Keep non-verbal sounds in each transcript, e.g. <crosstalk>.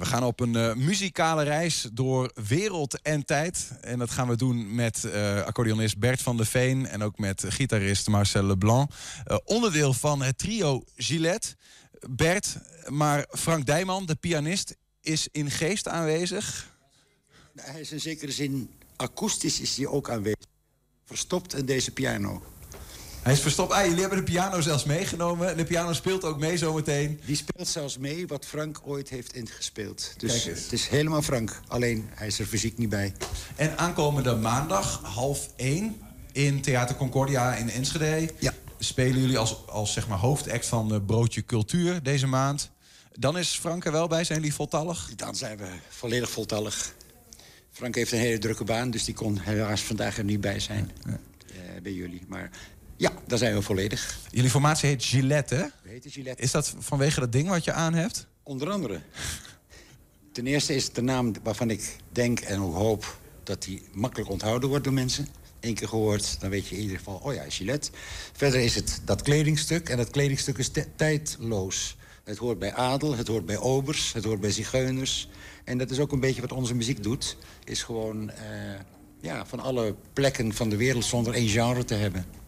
We gaan op een uh, muzikale reis door wereld en tijd. En dat gaan we doen met uh, accordeonist Bert van de Veen... en ook met gitarist Marcel Leblanc. Uh, onderdeel van het trio Gillette. Bert, maar Frank Dijman, de pianist, is in geest aanwezig. Hij is in zekere zin akoestisch is hij ook aanwezig. Verstopt in deze piano. Hij is verstopt. Ah, jullie hebben de piano zelfs meegenomen. De piano speelt ook mee zometeen. Die speelt zelfs mee wat Frank ooit heeft ingespeeld. Dus het is helemaal Frank. Alleen hij is er fysiek niet bij. En aankomende maandag, half één, in Theater Concordia in Enschede... Ja. spelen jullie als, als zeg maar, hoofdact van Broodje Cultuur deze maand. Dan is Frank er wel bij. Zijn jullie voltallig? Dan zijn we volledig voltallig. Frank heeft een hele drukke baan, dus die kon helaas vandaag er niet bij zijn. Ja. Uh, bij jullie. Maar ja, daar zijn we volledig. Jullie formatie heet Gillette, hè? We heten Gillette. Is dat vanwege dat ding wat je aan hebt? Onder andere. Ten eerste is het de naam waarvan ik denk en ook hoop... dat die makkelijk onthouden wordt door mensen. Eén keer gehoord, dan weet je in ieder geval... oh ja, Gillette. Verder is het dat kledingstuk. En dat kledingstuk is tijdloos. Het hoort bij adel, het hoort bij obers, het hoort bij zigeuners. En dat is ook een beetje wat onze muziek doet. Is gewoon uh, ja, van alle plekken van de wereld zonder één genre te hebben.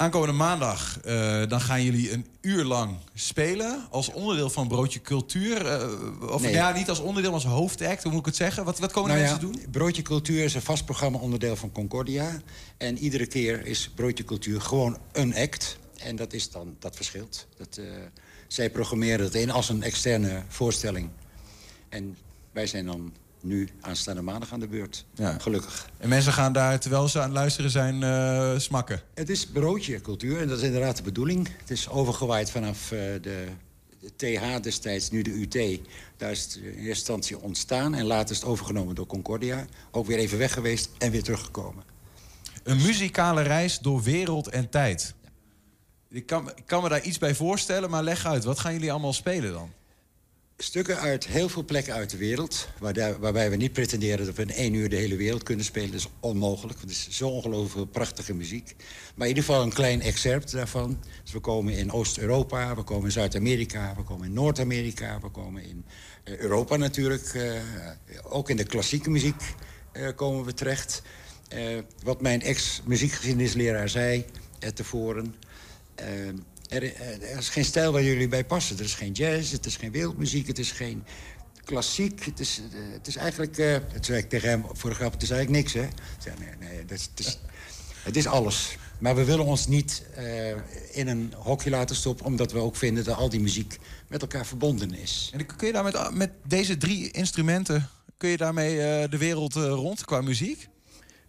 Aankomende maandag uh, dan gaan jullie een uur lang spelen... als onderdeel van Broodje Cultuur. Uh, of Nee. ja, niet als onderdeel, maar als hoofdact, hoe moet ik het zeggen? Wat, wat komen Nou ja, mensen doen? Broodje Cultuur is een vast programma onderdeel van Concordia. En iedere keer is Broodje Cultuur gewoon een act. En dat is dan, dat verschilt. Dat, eh, zij programmeren het in als een externe voorstelling. En wij zijn dan nu aanstaande maandag aan de beurt. Ja. Gelukkig. En mensen gaan daar, terwijl ze aan het luisteren zijn, eh, smakken. Het is broodje cultuur en dat is inderdaad de bedoeling. Het is overgewaaid vanaf eh, de, de TH destijds, nu de UT. Daar is het in eerste instantie ontstaan en later is het overgenomen door Concordia. Ook weer even weg geweest en weer teruggekomen. Een muzikale reis door wereld en tijd. Ik kan, ik kan me daar iets bij voorstellen, maar leg uit. Wat gaan jullie allemaal spelen dan? Stukken uit heel veel plekken uit de wereld... Waar waarbij we niet pretenderen dat we in één uur de hele wereld kunnen spelen. Dat is onmogelijk, het is zo ongelooflijk prachtige muziek. Maar in ieder geval een klein excerpt daarvan. Dus we komen in Oost-Europa, we komen in Zuid-Amerika... we komen in Noord-Amerika, we komen in eh, Europa natuurlijk. eh, ook in de klassieke muziek eh, komen we terecht. Wat mijn ex-muziekgeschiedenisleraar zei tevoren... eh, er, er is geen stijl waar jullie bij passen. Er is geen jazz, het is geen wereldmuziek, het is geen klassiek. Het is, eh, het is eigenlijk... eh het zei ik tegen hem voor de grap, het is eigenlijk niks, hè? Zei, nee, nee, dat is, het, is, het is alles. Maar we willen ons niet eh, in een hokje laten stoppen... omdat we ook vinden dat al die muziek met elkaar verbonden is. En kun je daar met, met deze drie instrumenten... kun je daarmee eh, de wereld eh, rond qua muziek?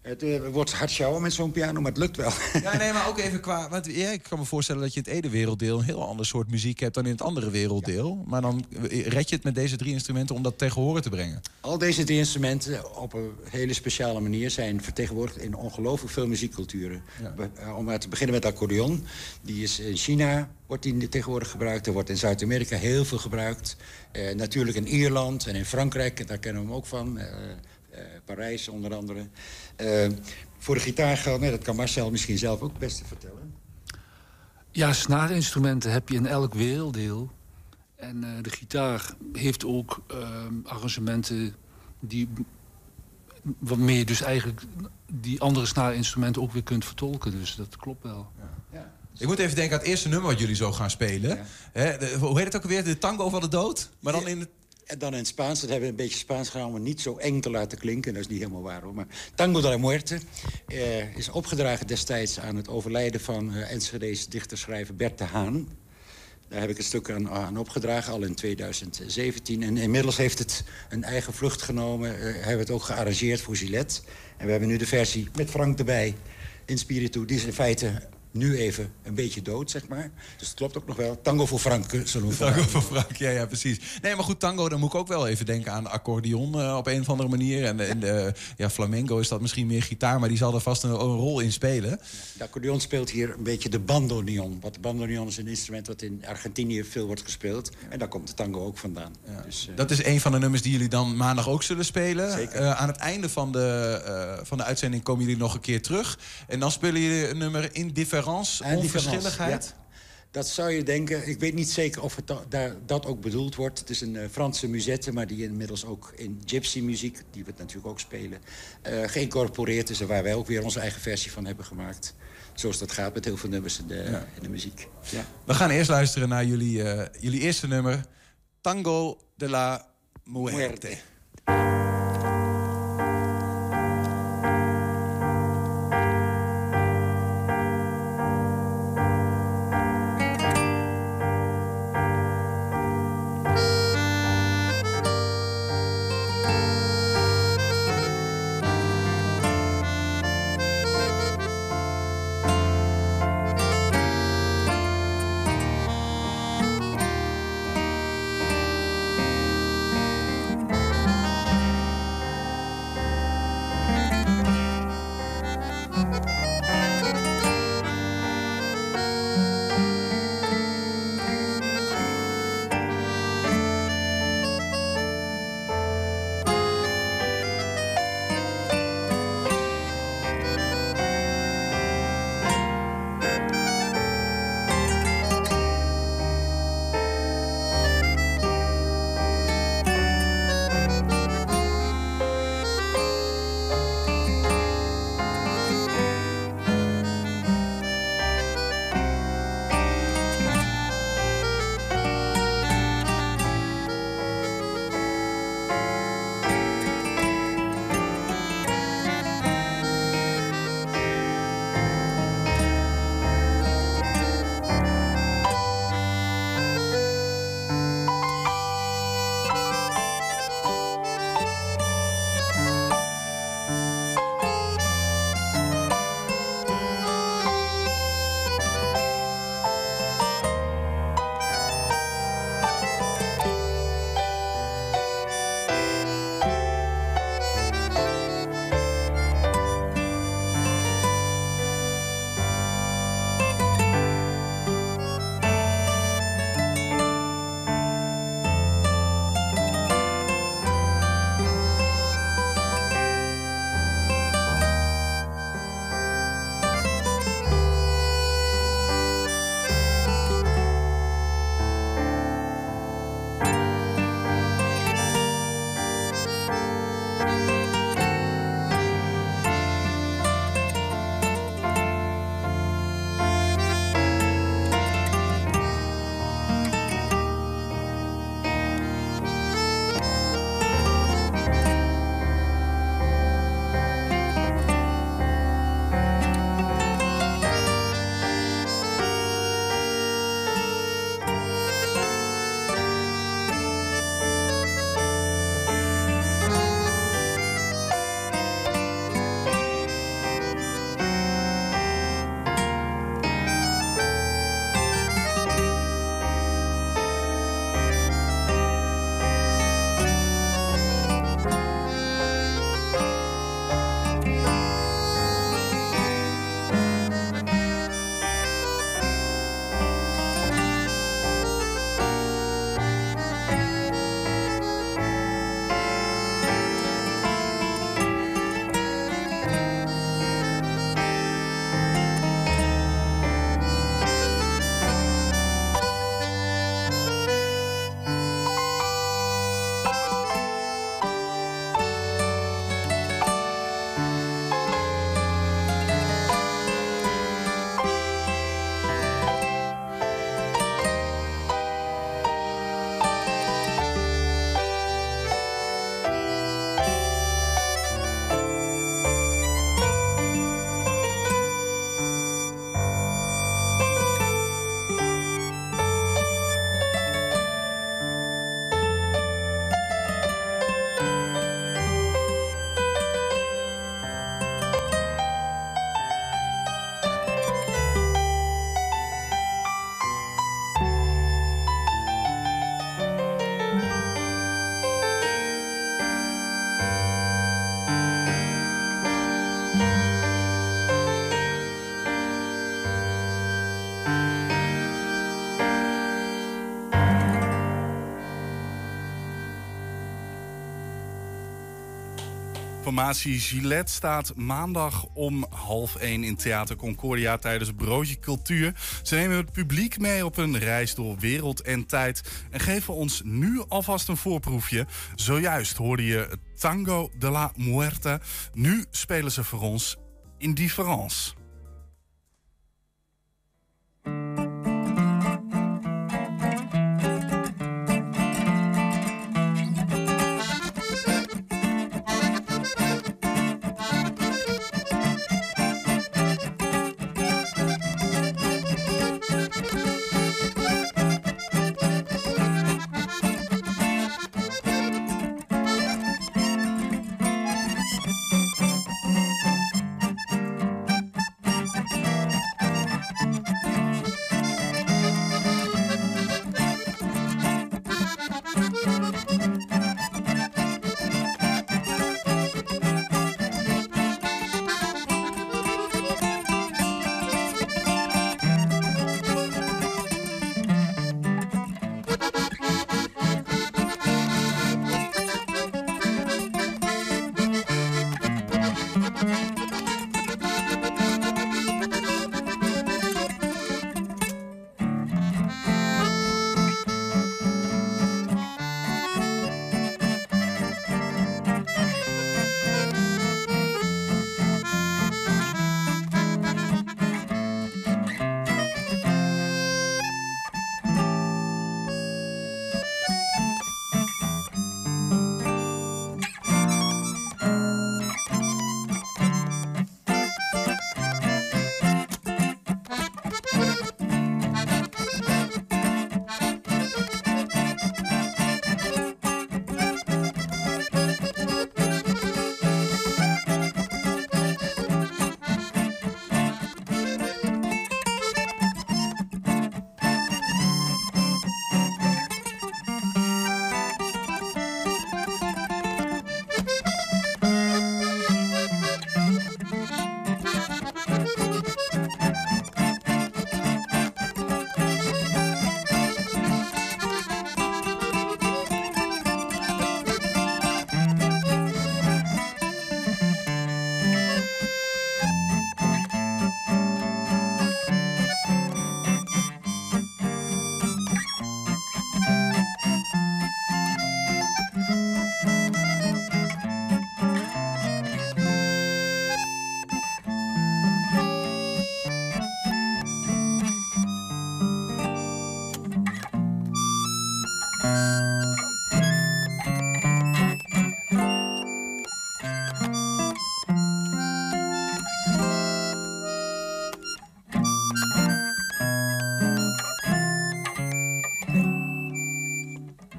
Het eh, wordt hard sjouwen met zo'n piano, maar het lukt wel. Ja, nee, maar ook even qua... Want, ja, ik kan me voorstellen dat je in het ene werelddeel... een heel ander soort muziek hebt dan in het andere werelddeel. Maar dan eh, red je het met deze drie instrumenten om dat tegen horen te brengen. Al deze drie instrumenten op een hele speciale manier zijn vertegenwoordigd in ongelooflijk veel muziekculturen. Ja. Eh, Om maar te beginnen met de accordeon. Die is in China wordt die tegenwoordig gebruikt. Er wordt in Zuid-Amerika heel veel gebruikt. Natuurlijk in Ierland en in Frankrijk, daar kennen we hem ook van. Parijs onder andere. Eh, voor de gitaar geldt, nee, dat kan Marcel misschien zelf ook het beste vertellen. Ja, snaarinstrumenten heb je in elk werelddeel. En eh, de gitaar heeft ook ehm, arrangementen die waarmee je dus eigenlijk die andere snaarinstrumenten ook weer kunt vertolken. Dus dat klopt wel. Ja. Ik moet even denken aan het eerste nummer wat jullie zo gaan spelen. Ja. De- hoe heet het ook alweer? De tango van de dood? Maar dan in het... En dan in het Spaans, dat hebben we een beetje Spaans gedaan... om niet zo eng te laten klinken. Dat is niet helemaal waar, hoor. Maar Tango de la Muerte eh, is opgedragen destijds... aan het overlijden van eh Enschede's dichterschrijver Bert de Haan. Daar heb ik het stuk aan, opgedragen, al in 2017. En inmiddels heeft het een eigen vlucht genomen. Eh, hebben het ook gearrangeerd voor Gillette. En we hebben nu de versie met Frank erbij in Spiritu. Die is in feite nu even een beetje dood, zeg maar. Dus het klopt ook nog wel. Tango voor Frank, eh, zullen we <laughs> Tango van Frank, ja, ja, precies. Nee, maar goed, tango, dan moet ik ook wel even denken aan de accordeon eh, op een of andere manier. En, en de, ja, flamenco is dat misschien meer gitaar, maar die zal er vast een, een rol in spelen. De accordeon speelt hier een beetje de bandoneon. Wat de bandoneon is een instrument dat in Argentinië veel wordt gespeeld. En daar komt de tango ook vandaan. Dus, eh, Dat is een van de nummers die jullie dan maandag ook zullen spelen. Zeker. Eh, aan het einde van de, eh, van de uitzending komen jullie nog een keer terug. En dan spelen jullie een nummer Indifference, Indifference, onverschilligheid. Dat zou je denken. Ik weet niet zeker of het da- daar, dat ook bedoeld wordt. Het is een eh, Franse musette, maar die inmiddels ook in gypsy-muziek... die we natuurlijk ook spelen, eh, geïncorporeerd is... en waar wij ook weer onze eigen versie van hebben gemaakt. Zoals dat gaat met heel veel nummers in de, in de muziek. Ja. We gaan eerst luisteren naar jullie, eh, jullie eerste nummer. Tango de la Muerte. Muerte. Bye. Formatie Gillette staat maandag om half één in Theater Concordia tijdens Broodje Cultuur. Ze nemen het publiek mee op een reis door wereld en tijd en geven ons nu alvast een voorproefje. Zojuist hoorde je Tango de la Muerte. Nu spelen ze voor ons Indifference.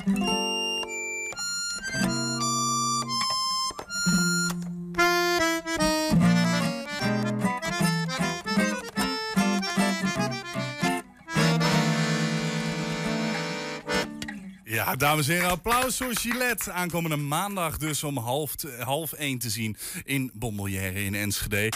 Ja, dames en heren, applaus voor Gillette. Aankomende maandag dus om half, half één te zien in Bombelière in Enschede.